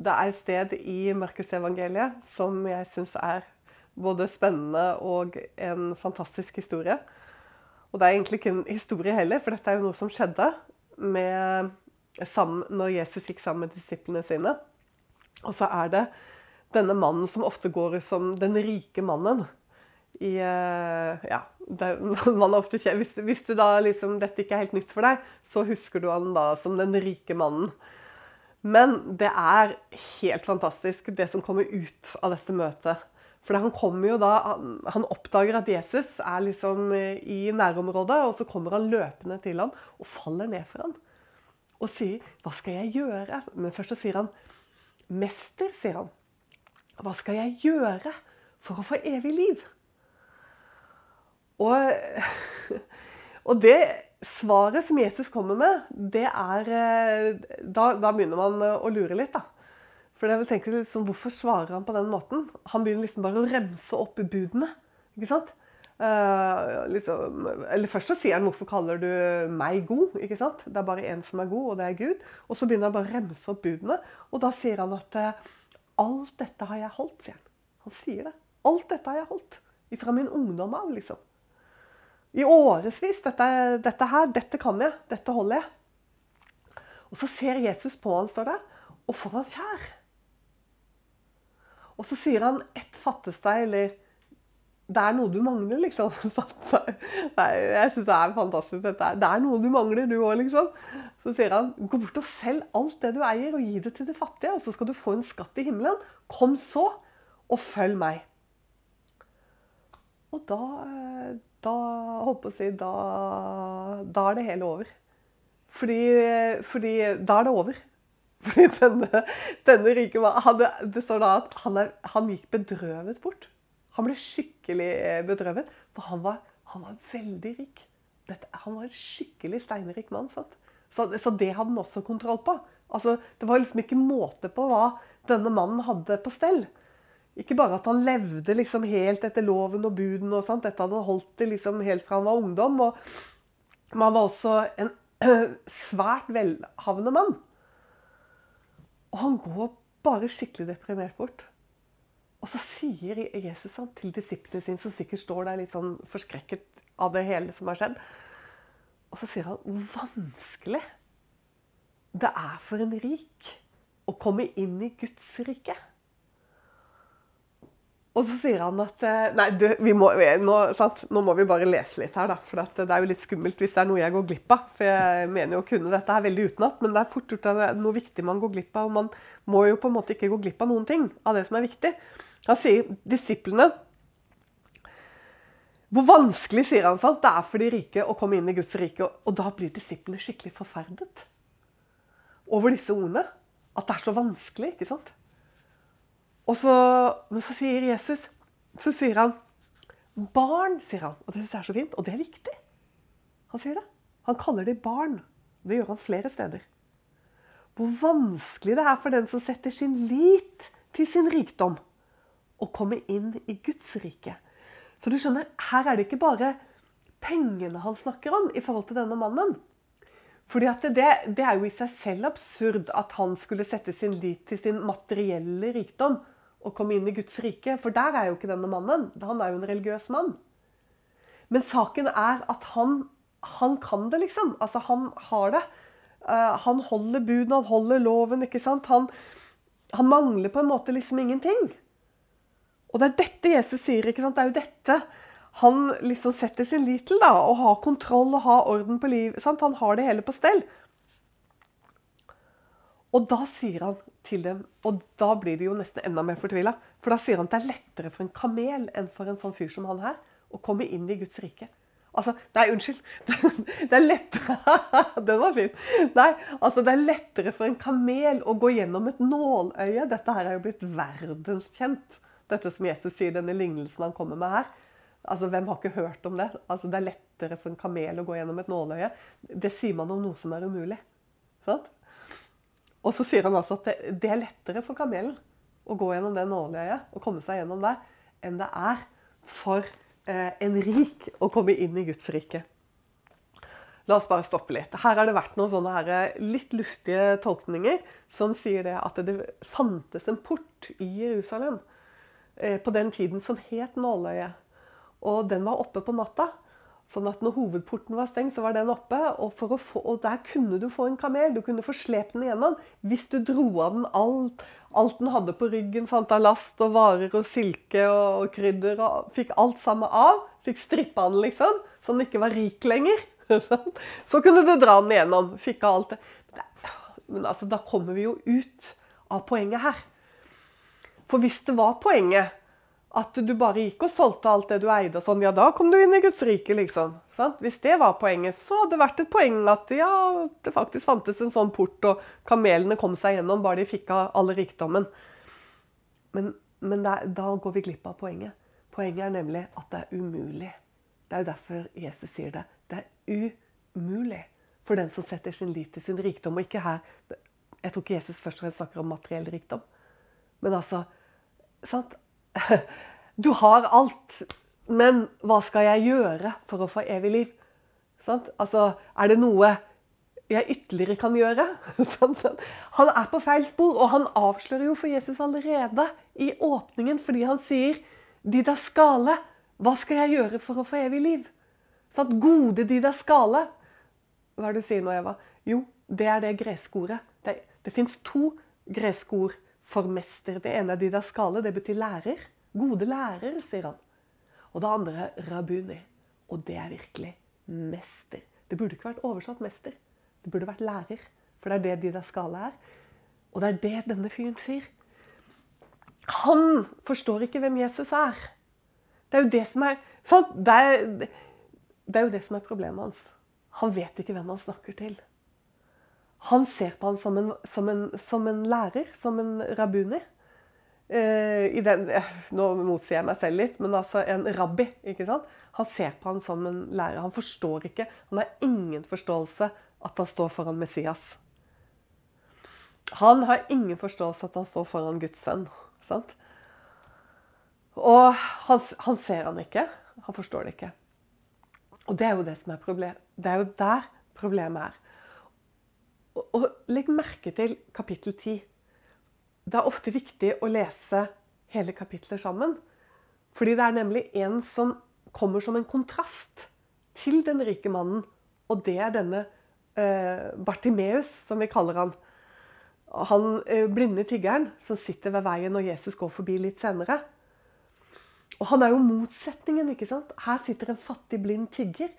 det er et sted i Markusevangeliet som jeg syns er både spennende og en fantastisk historie. Og det er egentlig ikke en historie heller, for dette er jo noe som skjedde med, sammen, når Jesus gikk sammen med disiplene sine. Og så er det denne mannen som ofte går som den rike mannen. I, eh, ja, det, man ofte, hvis, hvis du da liksom, dette ikke er helt nytt for deg, så husker du han da som den rike mannen. Men det er helt fantastisk, det som kommer ut av dette møtet. For han kommer jo da, han oppdager at Jesus er liksom i nærområdet, og så kommer han løpende til ham og faller ned for ham. Og sier 'Hva skal jeg gjøre?' Men først så sier han 'Mester', sier han. 'Hva skal jeg gjøre for å få evig liv?' Og, og det svaret som Jesus kommer med, det er eh, da, da, begynner man eh, å lure litt, da. For jeg vil tenke liksom, Hvorfor svarer han på den måten? Han begynner liksom bare å remse opp budene. ikke sant? Uh, liksom, eller Først så sier han 'Hvorfor kaller du meg god?' ikke sant? Det er bare én som er god, og det er Gud. Og så begynner han bare å remse opp budene. Og da sier han at 'Alt dette har jeg holdt', sier han. Han sier det. 'Alt dette har jeg holdt'. Fra min ungdom av, liksom. I årevis. Dette, dette, her, dette kan jeg. Dette holder jeg. Og så ser Jesus på han, står det, og får han kjær. Og så sier han 'ett fattes deg', eller 'det er noe du mangler', liksom. Nei, jeg syns det er fantastisk. Dette. Det er noe du mangler, du òg, liksom. Så sier han 'gå bort og selg alt det du eier, og gi det til de fattige', og så skal du få en skatt i himmelen. Kom så, og følg meg. Og da da si, da, da er det hele over. Fordi, fordi, da er det over. Fordi denne, denne rike mannen Det står da at han, er, han, gikk bedrøvet bort. Han ble skikkelig bedrøvet, for han var, han var veldig rik. Dette, han var en skikkelig steinrik mann. Så, så, det hadde han også kontroll på. Altså, det var liksom ikke måte på hva denne mannen hadde på stell. Ikke bare at han levde liksom helt etter loven og buden, og dette hadde han holdt til liksom helt fra han var ungdom. Og, men han var også en svært velhavende mann. Og han går bare skikkelig deprimert bort. Og så sier Jesus han til disiplene sine, som sikkert står der litt sånn forskrekket av det hele som har skjedd, og så sier han hvor vanskelig det er for en rik å komme inn i Guds rike. Og så sier han at eh, Nei, du, må, nå, nå, må vi bare lese litt her, da. For det er jo litt skummelt hvis det er noe jeg går glipp av. For jeg mener jo å kunne dette her veldig utenat, men det er fort gjort at det er noe viktig man går glipp av. Og man må jo på en måte ikke gå glipp av noen ting av det som er viktig. Han sier disiplene Hvor vanskelig, sier han, sant? det er for de rike å komme inn i Guds rike. Og da blir disiplene skikkelig forferdet over disse ordene. At det er så vanskelig. ikke sant? Og så, men så sier Jesus Så sier han barn, sier han. Og det synes jeg er så fint. Og det er viktig. Han sier det. Han kaller de barn. Det gjør han flere steder. Hvor vanskelig det er for den som setter sin lit til sin rikdom, å komme inn i Guds rike. Så du skjønner, her er det ikke bare pengene han snakker om i forhold til denne mannen. Fordi det, det, er jo i seg selv absurd at han skulle sette sin lit til sin materielle rikdom å komme inn i Guds rike. For der er jo ikke denne mannen. Han er jo en religiøs mann. Men saken er at han, han kan det, liksom. Altså, han har det. Uh, han holder buden, han holder loven, ikke sant. Han, han, mangler på en måte liksom ingenting. Og det er dette Jesus sier. ikke sant? Det er jo dette han liksom setter sin lit til. da, Å ha kontroll og ha orden på livet. Han har det hele på stell. Og da sier han til dem, og da blir de jo nesten enda mer fortvila. For da sier han at det er lettere for en kamel enn for en sånn fyr som han her å komme inn i Guds rike. Altså, Nei, unnskyld. Det er lettere Den var fin. Nei, altså det er lettere for en kamel å gå gjennom et nåløye. Dette her er jo blitt verdenskjent. Dette som Jesus sier, denne lignelsen han kommer med her. Altså, Hvem har ikke hørt om det? Altså, Det er lettere for en kamel å gå gjennom et nåløye. Det sier man om noe som er umulig. Sant? Og så sier han altså at det, det er lettere for kamelen å gå gjennom det nåløyet og komme seg gjennom det, enn det er for eh, en rik å komme inn i Guds rike. La oss bare stoppe litt. Her har det vært noen sånne her eh, litt luftige tolkninger som sier det at det fantes en port i Jerusalem eh, på den tiden som het Nåløyet. Og den var oppe på natta. Sånn at når hovedporten var stengt, så var den oppe. Og, få, og der kunne du få en kamel. Du kunne få slept den igjennom hvis du dro av den alt, alt den hadde på ryggen sant, av last og varer og silke og krydder. og Fikk alt sammen av. Fikk strippa den, liksom. Så den ikke var rik lenger. Så kunne du dra den igjennom. Fikk av alt det. Men altså, da kommer vi jo ut av poenget her. For hvis det var poenget at du bare gikk og solgte alt det du eide, og sånn, ja, da kom du inn i Guds rike, liksom. Sant? Hvis det var poenget, så hadde det vært et poeng at ja, det faktisk fantes en sånn port, og kamelene kom seg gjennom bare de fikk av alle rikdommen. Men, men der, da går vi glipp av poenget. Poenget er nemlig at det er umulig. Det er jo derfor Jesus sier det. Det er umulig for den som setter sin lit til sin rikdom. Og ikke her Jeg tror ikke Jesus først og fremst snakker om materiell rikdom. Men altså sant? Du har alt, men hva skal jeg gjøre for å få evig liv? Sant? Altså, er det noe jeg ytterligere kan gjøre? Han er på feil spor, og han avslører jo for Jesus allerede i åpningen fordi han sier de da skale, hva skal jeg gjøre for å få evig liv? Sånn, gode de da skale. Hva er det du sier nå, Eva? Jo, det er det greske ordet. Det, det fins to greske ord for mester. Det ene er didaskale, det betyr lærer. Gode lærer, sier han. Og det andre er rabuni. Og det er virkelig mester. Det burde ikke vært oversatt mester. Det burde vært lærer. For det er det didaskale er. Og det er det denne fyren sier. Han forstår ikke hvem Jesus er. Det er jo det som er det er, det er jo det som er problemet hans. Han vet ikke hvem han snakker til. Han ser på han som en, som som en lærer, som en rabuni. Eh, den, eh, nå motsier jeg meg selv litt, men altså en rabbi. ikke sant? Han ser på han som en lærer. Han forstår ikke, han har ingen forståelse at han står foran Messias. Han har ingen forståelse at han står foran Guds sønn. sant? Og han, han ser han ikke. Han forstår det ikke. Og det er jo det som er problemet. Det er jo der problemet er. Og, legg merke til kapittel 10. Det er ofte viktig å lese hele kapitler sammen. Fordi det er nemlig en som kommer som en kontrast til den rike mannen. Og det er denne eh, Bartimeus, som vi kaller han. Han eh, blinde tiggeren som sitter ved veien når Jesus går forbi litt senere. Og han er jo motsetningen. ikke sant? Her sitter en fattig, blind tigger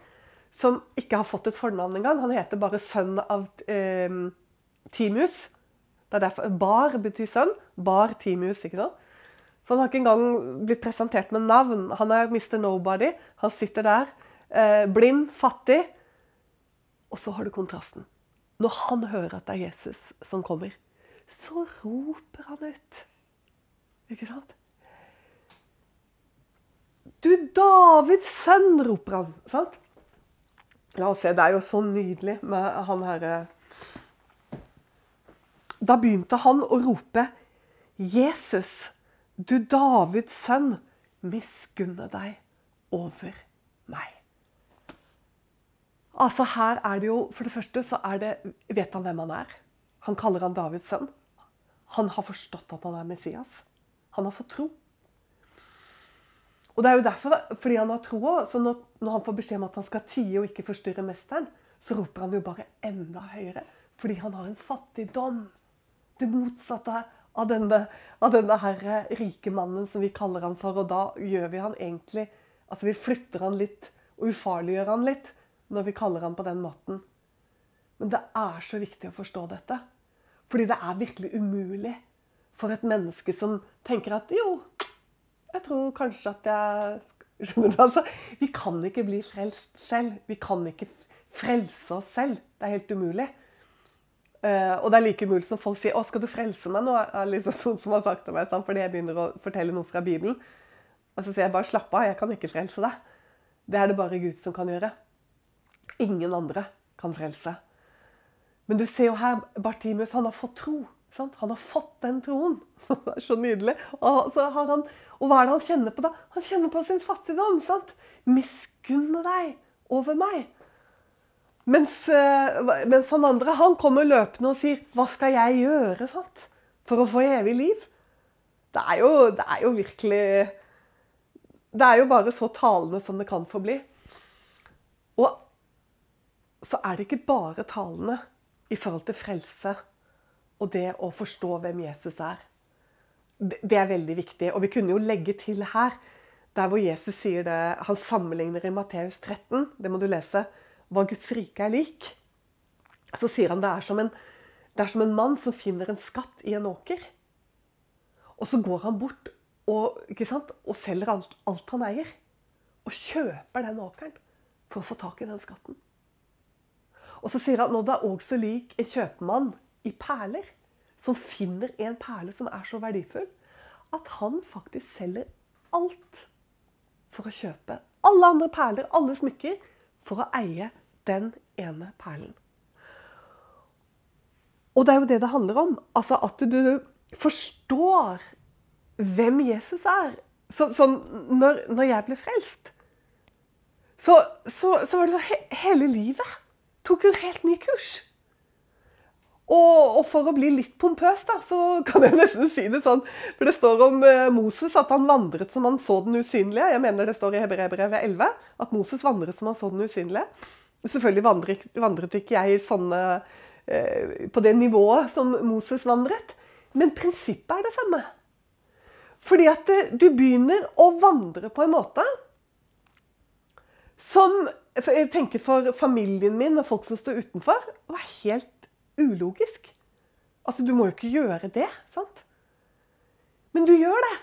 som ikke har fått et fornavn engang. Han heter bare sønn av eh, Timus. Det er derfor Bar betyr sønn. Bar Timus. ikke sant? Så han har ikke engang blitt presentert med navn. Han er Mr. Nobody. Han sitter der, eh, blind, fattig. Og så har du kontrasten. Når han hører at det er Jesus som kommer, så roper han ut. Ikke sant? Du Davids sønn, roper han. sant? La oss se, det er jo så nydelig med han herre Da begynte han å rope, 'Jesus, du Davids sønn, miskunne deg over meg'. Altså Her er det jo For det første så er det Vet han hvem han er? Han kaller han Davids sønn. Han har forstått at han er Messias. Han har fått tro. Og det er jo derfor, fordi han har troa, så når, når, han får beskjed om at han skal tie og ikke forstyrre mesteren, så roper han jo bare enda høyere. Fordi han har en fattigdom. Det motsatte av denne, av denne herre rike mannen som vi kaller han for. Og da gjør vi han egentlig Altså vi flytter han litt og ufarliggjør han litt når vi kaller han på den måten. Men det er så viktig å forstå dette. Fordi det er virkelig umulig for et menneske som tenker at jo, jeg tror kanskje at jeg Skjønner du? altså? Vi kan ikke bli frelst selv. Vi kan ikke frelse oss selv. Det er helt umulig. Uh, og det er like umulig som folk sier 'Å, skal du frelse meg nå?' er liksom sånn som har sagt til meg, sant? fordi jeg begynner å fortelle noe fra Bibelen. Og så sier jeg bare 'slapp av, jeg kan ikke frelse deg'. Det er det bare Gud som kan gjøre. Ingen andre kan frelse. Men du ser jo her, Bartimus, han har fått tro. Han har fått den troen. Det er så nydelig. Og, han, og, hva er det han kjenner på da? Han kjenner på sin fattigdom. sant? Miskunne deg over meg. Mens, eh, mens han andre han kommer løpende og sier 'Hva skal jeg gjøre sant? for å få evig liv?' Det er, jo, det er jo virkelig Det er jo bare så talende som det kan få bli. Og så er det ikke bare talende i forhold til frelse og det å forstå hvem Jesus er. Det er veldig viktig. Og vi kunne jo legge til her, der hvor Jesus sier det Han sammenligner i Matteus 13, det må du lese hva Guds rike er lik, så sier han det er som en, det er som en mann som finner en skatt i en åker. Og så går han bort og, og selger alt, alt, han eier. Og kjøper den åkeren for å få tak i den skatten. Og så sier han at det er også lik en kjøpmann i perler, som finner en perle som er så verdifull at han faktisk selger alt for å kjøpe alle andre perler, alle smykker, for å eie den ene perlen. Og det er jo det det handler om. Altså at du forstår hvem Jesus er. Sånn så når, når, jeg ble frelst, så, så, så var det så he, hele livet tok en helt ny kurs. Og, og, for å bli litt pompøs, da, så kan jeg nesten si det sånn For det står om eh, Moses at han vandret som han så den usynlige. Jeg mener det står i Hebreerbrevet 11 at Moses vandret som han så den usynlige. Selvfølgelig vandret, vandret ikke jeg sånne, eh, på det nivået som Moses vandret. Men prinsippet er det samme. Fordi at eh, du begynner å vandre på en måte som jeg tenker for familien min og folk som står utenfor, var helt ulogisk. Altså, du må jo ikke gjøre det, sant? Men du gjør det.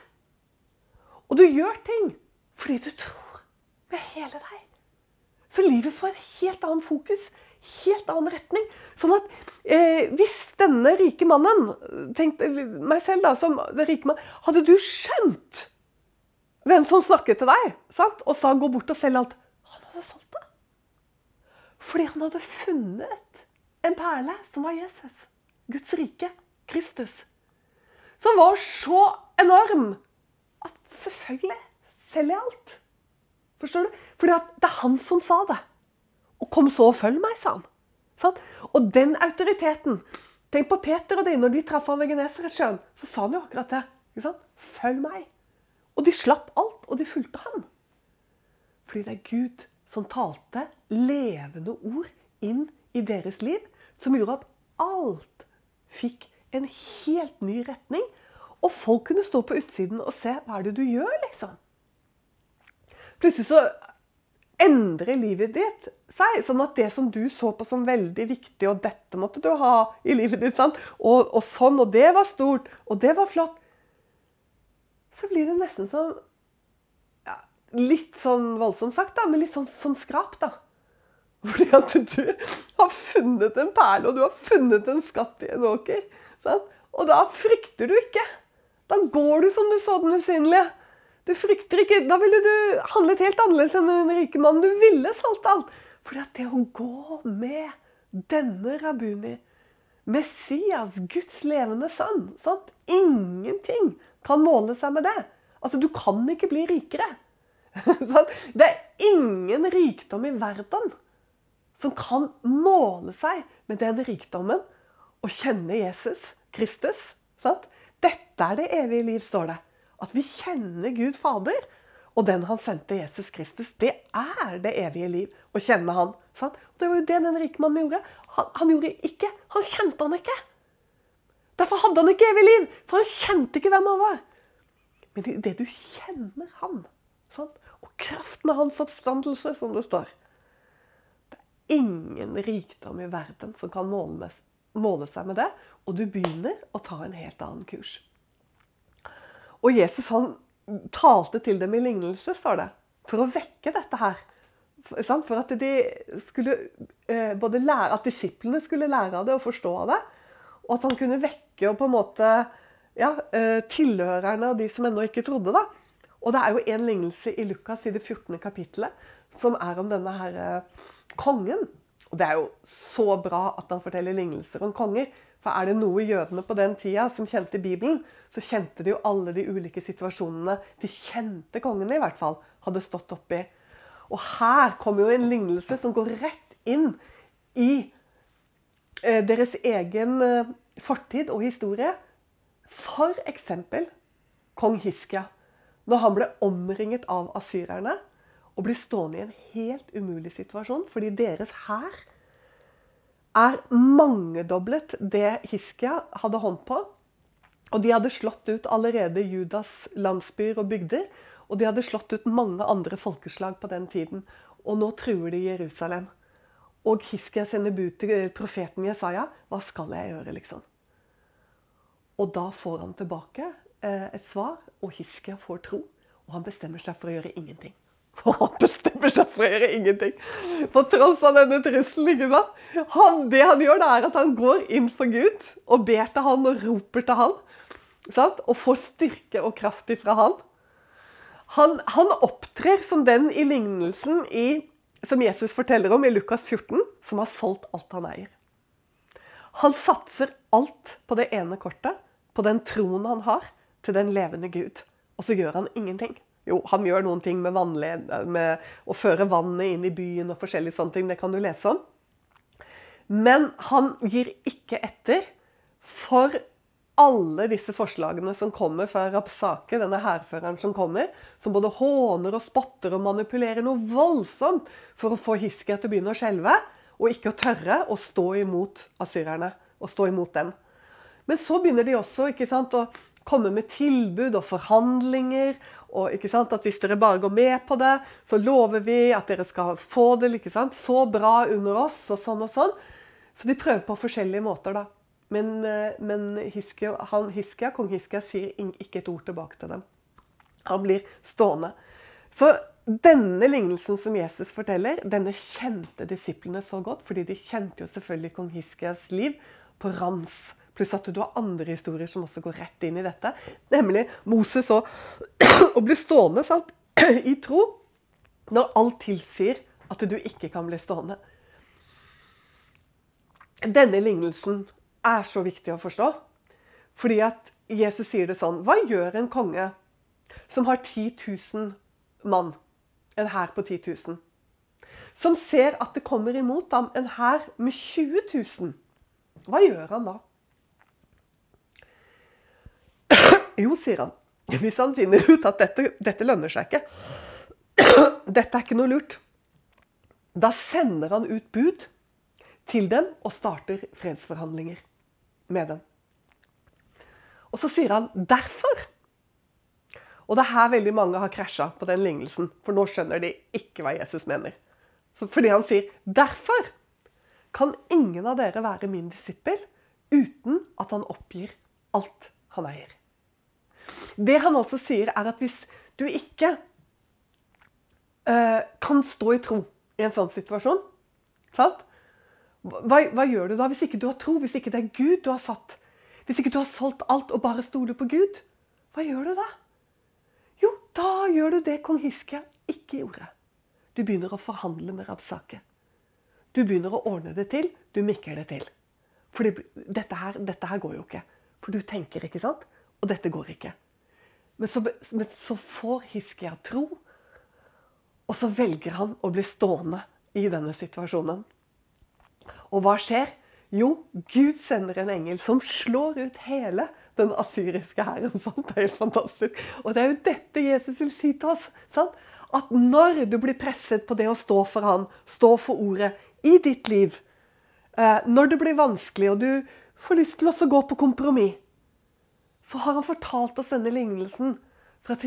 Og du gjør ting fordi du tror med hele deg. Så livet får et helt annet fokus, helt annen retning. Sånn at eh, hvis denne rike mannen tenkte meg selv da, som rike mann, Hadde du skjønt hvem som snakket til deg sant? og sa 'gå bort og selg alt', han hadde solgt det. Fordi han hadde funnet en perle som var Jesus. Guds rike. Kristus. Som var så enorm at selvfølgelig selger jeg alt. Forstår du? Fordi det er han som sa det. Og kom så og følg meg, sa han. Sånn? Og den autoriteten Tenk på Peter og de når de traff han ved Genesaretsjøen. Så sa han jo akkurat det. Følg meg. Og de slapp alt, og de fulgte ham. Fordi det er Gud som talte levende ord inn i deres liv, som gjorde at alt fikk en helt ny retning. Og folk kunne stå på utsiden og se hva er det du gjør, liksom. Plutselig så endrer livet ditt seg. Sånn at det som du så på som veldig viktig, og dette måtte du ha i livet ditt? Og, og sånn, og det var stort, og det var flott Så blir det nesten sånn ja, Litt sånn voldsomt sagt, da, men litt sånn som skrap, da. Fordi at du har funnet en perle, og du har funnet en skatt i en åker. Sant? Og da frykter du ikke. Da går du som du så den usynlige. Du frykter ikke Da ville du handlet helt annerledes enn den rike mannen. Du ville solgt alt. Fordi at det å gå med denne rabbuni, Messias, Guds levende sønn sant? Ingenting kan måle seg med det. Altså, du kan ikke bli rikere. det er ingen rikdom i verden som kan måle seg med den rikdommen å kjenne Jesus Kristus. Sant? Dette er det evige liv, står det. At vi kjenner Gud Fader. Og den han sendte Jesus Kristus, det er det evige liv. Å kjenne han. Sant? Og det var jo det den rike mannen gjorde. Han, han, gjorde ikke. Han kjente han ikke. Derfor hadde han ikke evig liv. For han kjente ikke hvem han var. Men det, det du kjenner han, sant? og kraften av hans oppstandelse, som det står ingen rikdom i verden som kan måle, seg med det. Og du begynner å ta en helt annen kurs. Og Jesus han talte til dem i lignelse, står det, for å vekke dette her. For at de skulle eh, både lære, at disiplene skulle lære av det og forstå av det. Og at han kunne vekke og på en måte ja, eh, tilhørerne og de som ennå ikke trodde. da. Og det er jo en lignelse i Lukas i det 14. kapittelet som er om denne her eh, kongen. Og det er jo så bra at han forteller lignelser om konger. For er det noe jødene på den tida som kjente Bibelen, så kjente de jo alle de ulike situasjonene de kjente kongene i hvert fall hadde stått oppi. Og her kommer jo en lignelse som går rett inn i eh, deres egen eh, fortid og historie. For eksempel kong Hiskia. Når han ble omringet av asyrerne og blir stående i en helt umulig situasjon fordi deres hær er mangedoblet det Hiskia hadde hånd på. Og de hadde slått ut allerede Judas landsbyer og bygder. Og de hadde slått ut mange andre folkeslag på den tiden. Og nå truer de Jerusalem. Og Hiskia sender bud til profeten Jesaja. Hva skal jeg gjøre, liksom? Og da får han tilbake eh, et svar, og Hiskia får tro. Og han bestemmer seg for å gjøre ingenting. Og han bestemmer seg for å gjøre ingenting. På tross av denne trusselen. ikke sant? Han, det han gjør, det er at han går inn for Gud og ber til han og roper til han. Sant? Og får styrke og kraft ifra han. Han, han opptrer som den i lignelsen i, som Jesus forteller om i Lukas 14, som har solgt alt han eier. Han satser alt på det ene kortet, på den troen han har, til den levende Gud. Og så gjør han ingenting. Jo, han gjør noen ting med, vannled, med å føre vannet inn i byen og forskjellige sånne ting. Det kan du lese om. Men han gir ikke etter for alle disse forslagene som kommer fra Rapsake, denne hærføreren som kommer, som både håner og spotter og manipulerer noe voldsomt for å få Hiskia til å begynne å skjelve, og ikke å tørre å stå imot asyrerne. og stå imot dem. Men så begynner de også ikke sant, å komme med tilbud og forhandlinger og at Hvis dere bare går med på det, så lover vi at dere skal få det ikke sant, så bra under oss. og sånn og sånn. Så de prøver på forskjellige måter. da. Men, eh, men Hiskia, han, Hiskia, kong Hiskia sier ikke et ord tilbake til dem. Han blir stående. Så denne lignelsen som Jesus forteller, denne kjente disiplene så godt, fordi de kjente jo selvfølgelig kong Hiskias liv på rams. Pluss at du har andre historier som også går rett inn i dette. Nemlig Moses og å bli stående sant? i tro når alt tilsier at du ikke kan bli stående. Denne lignelsen er så viktig å forstå. Fordi at Jesus sier det sånn Hva gjør en konge som har 10 000 mann? En hær på 10 000. Som ser at det kommer imot ham en hær med 20 000. Hva gjør han da? Jo, sier han. Hvis han finner ut at dette, dette lønner seg ikke, dette er ikke noe lurt, da sender han ut bud til dem og starter fredsforhandlinger med dem. Og så sier han 'derfor'. Og det er her veldig mange har krasja på den lignelsen, for nå skjønner de ikke hva Jesus mener. Fordi han sier 'derfor' kan ingen av dere være min disippel uten at han oppgir alt han eier. Det han også sier, er at hvis du ikke uh, kan stå i tro i en sånn situasjon sant? Hva, hva, gjør du da hvis ikke du har tro, hvis ikke det er Gud du har satt? Hvis ikke du har solgt alt og bare stoler på Gud? Hva gjør du da? Jo, da gjør du det kong Hiske ikke gjorde. Du begynner å forhandle med Rabsake. Du begynner å ordne det til. Du mikker det til. For dette, dette her går jo ikke. For du tenker, ikke sant? Og dette går ikke. Men så, men så får Hiskia tro, og så velger han å bli stående i denne situasjonen. Og hva skjer? Jo, Gud sender en engel som slår ut hele den asyriske hæren. Det er helt fantastisk. Og det er jo dette Jesus vil si til oss. Sant? At når du blir presset på det å stå for han, stå for ordet i ditt liv, eh, når det blir vanskelig og du får lyst til å gå på kompromiss, så har han fortalt oss denne lignelsen for at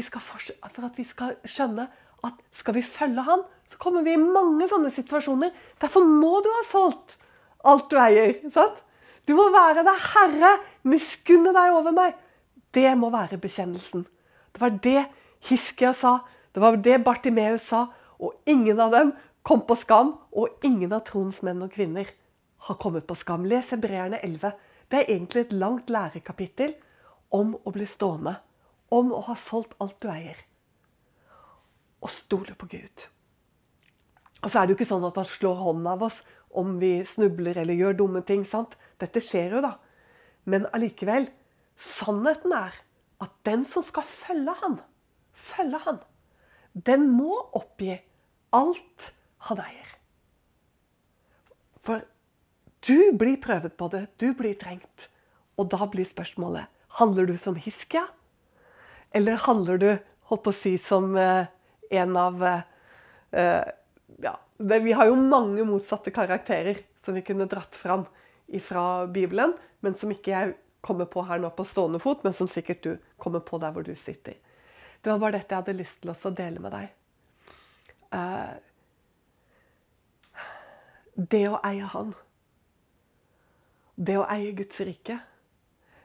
for at vi skal skjønne at skal vi følge han, så kommer vi i mange sånne situasjoner. Derfor må du ha solgt alt du eier. sant? Du må være deg herre, miskunne deg over meg. Det må være bekjennelsen. Det var det Hiskia sa, det var det Bartimeus sa, og ingen av dem kom på skam, og ingen av troens menn og kvinner har kommet på skam. Les Hebreerne 11. Det er egentlig et langt lærekapittel om å bli stående. Om å ha solgt alt du eier. Og stole på Gud. Og så er det jo ikke sånn at han slår hånden av oss om vi snubler eller gjør dumme ting. sant? Dette skjer jo, da. Men allikevel, sannheten er at den som skal følge han, følge han, den må oppgi alt han eier. For Du blir prøvet på det, du blir trengt. Og da blir spørsmålet handler du som Hiskia, eller handler du holdt på å si, som eh, en av eh, eh ja, det, Vi har jo mange motsatte karakterer som vi kunne dratt fram fra Bibelen, men som ikke jeg kommer på her nå på stående fot, men som sikkert du kommer på der hvor du sitter. Det var bare dette jeg hadde lyst til å dele med deg. Eh, det å eie Han, det å eie Guds rike,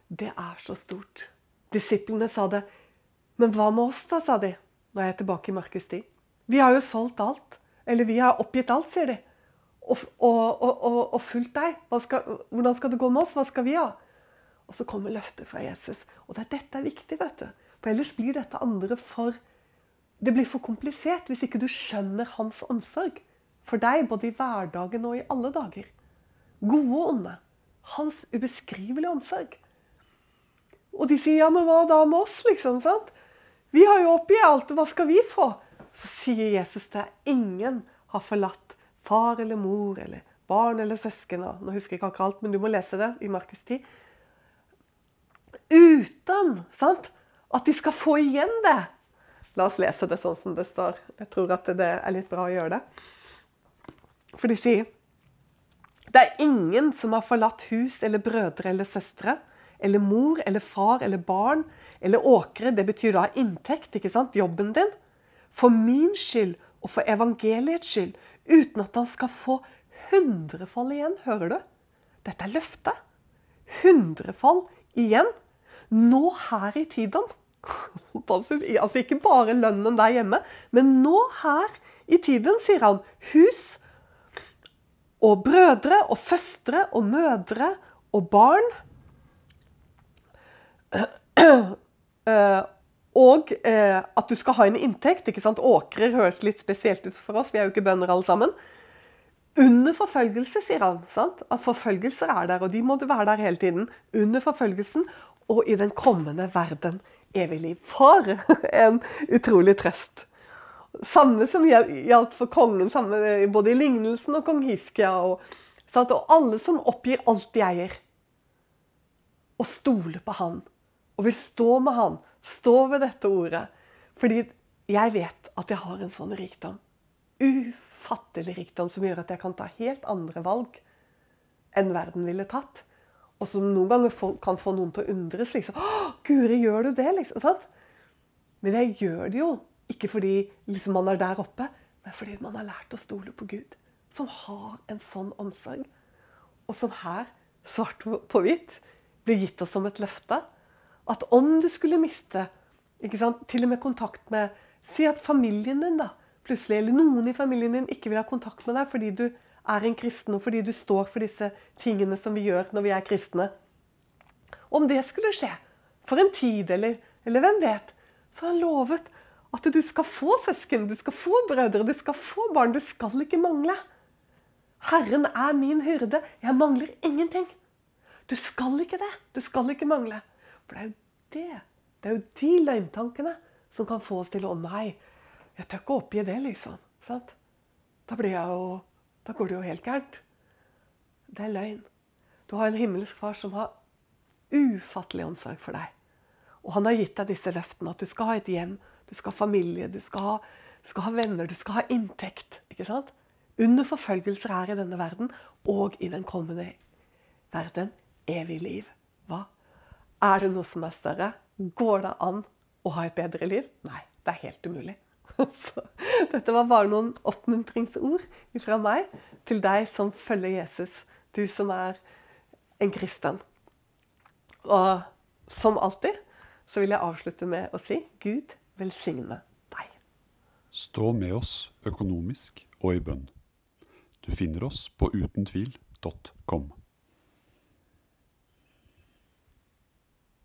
det er så stort. Disiplene sa det. Men hva med oss, da, sa de. Nå er jeg tilbake i Markus 10. Vi har jo solgt alt. Eller vi har oppgitt alt, sier de. Og, og, og, og fulgt deg. Skal, hvordan skal det gå med oss? Hva skal vi ha? Og så kommer løftet fra Jesus. Og det er dette er viktig, vet du. For ellers blir dette andre for Det blir for komplisert hvis ikke du skjønner hans omsorg. For deg, både i hverdagen og i alle dager. Gode og onde. Hans ubeskrivelige omsorg. Og de sier ja, men hva da med oss, liksom? sant? Vi har jo oppi alt, hva skal vi få? Så sier Jesus det. Ingen har forlatt far eller mor eller barn eller søsken. Nå husker jeg ikke akkurat alt, men du må lese det i Markus 10. Uten sant? at de skal få igjen det. La oss lese det sånn som det står. Jeg tror at det er litt bra å gjøre det. For de sier det er ingen som har forlatt hus eller brødre eller søstre eller mor eller far eller barn eller åkre. Det betyr da inntekt, ikke sant? Jobben din. For min skyld og for evangeliets skyld. Uten at han skal få hundrefold igjen. Hører du? Dette er løftet. Hundrefold igjen. Nå her i tiden. Altså ikke bare lønnen der hjemme, men nå her i tiden, sier han. Hus og brødre og søstre og mødre og barn. Eh, og eh, at du skal ha en inntekt. ikke sant? Åkrer høres litt spesielt ut for oss, vi er jo ikke bønder alle sammen. Under forfølgelse, sier han. sant? At forfølgelser er der, og de må være der hele tiden. Under forfølgelsen og i den kommende verden evig liv. For en utrolig trøst. Samme som gjaldt for kongen, samme, både i lignelsen og kong Hiskia. Og, og alle som oppgir alt de eier, og stoler på han, og vil stå med han, stå ved dette ordet. Fordi jeg vet at jeg har en sånn rikdom. Ufattelig rikdom som gjør at jeg kan ta helt andre valg enn verden ville tatt. Og som noen ganger kan få noen til å undres. liksom, 'Guri, gjør du det?' liksom, sant? Men jeg gjør det jo ikke fordi liksom, man er der oppe, men fordi man har lært å stole på Gud. Som har en sånn omsorg. Og som her, svart på hvitt, blir gitt oss som et løfte. At om du skulle miste til og med kontakt med Si at familien din da, plutselig, eller noen i familien din ikke vil ha kontakt med deg fordi du er en kristen, og fordi du står for disse tingene som vi gjør når vi er kristne. Om det skulle skje, for en tid, eller, eller hvem vet, så har han lovet at du skal få søsken, du skal få brødre, du skal få barn. Du skal ikke mangle. Herren er min hyrde. Jeg mangler ingenting. Du skal ikke det. Du skal ikke mangle. For det er jo det. Det er jo de løgntankene som kan få oss til å Nei, jeg tør ikke oppgi det, liksom. Sant? Da, blir jeg jo, da går det jo helt gærent. Det er løgn. Du har en himmelsk far som har ufattelig omsorg for deg. Og han har gitt deg disse løftene. At du skal ha et hjem, du skal ha familie, du skal ha, du skal ha venner, du skal ha inntekt. ikke sant? Under forfølgelser her i denne verden og i den kommende verden evig liv. Hva? Er det noe som er større? Går det an å ha et bedre liv? Nei, det er helt umulig. Så, dette var bare noen oppmuntringsord fra meg til deg som følger Jesus. Du som er en kristen. Og som alltid så vil jeg avslutte med å si Gud velsigne deg. Stå med oss økonomisk og i bønn. Du finner oss på utentvil.com.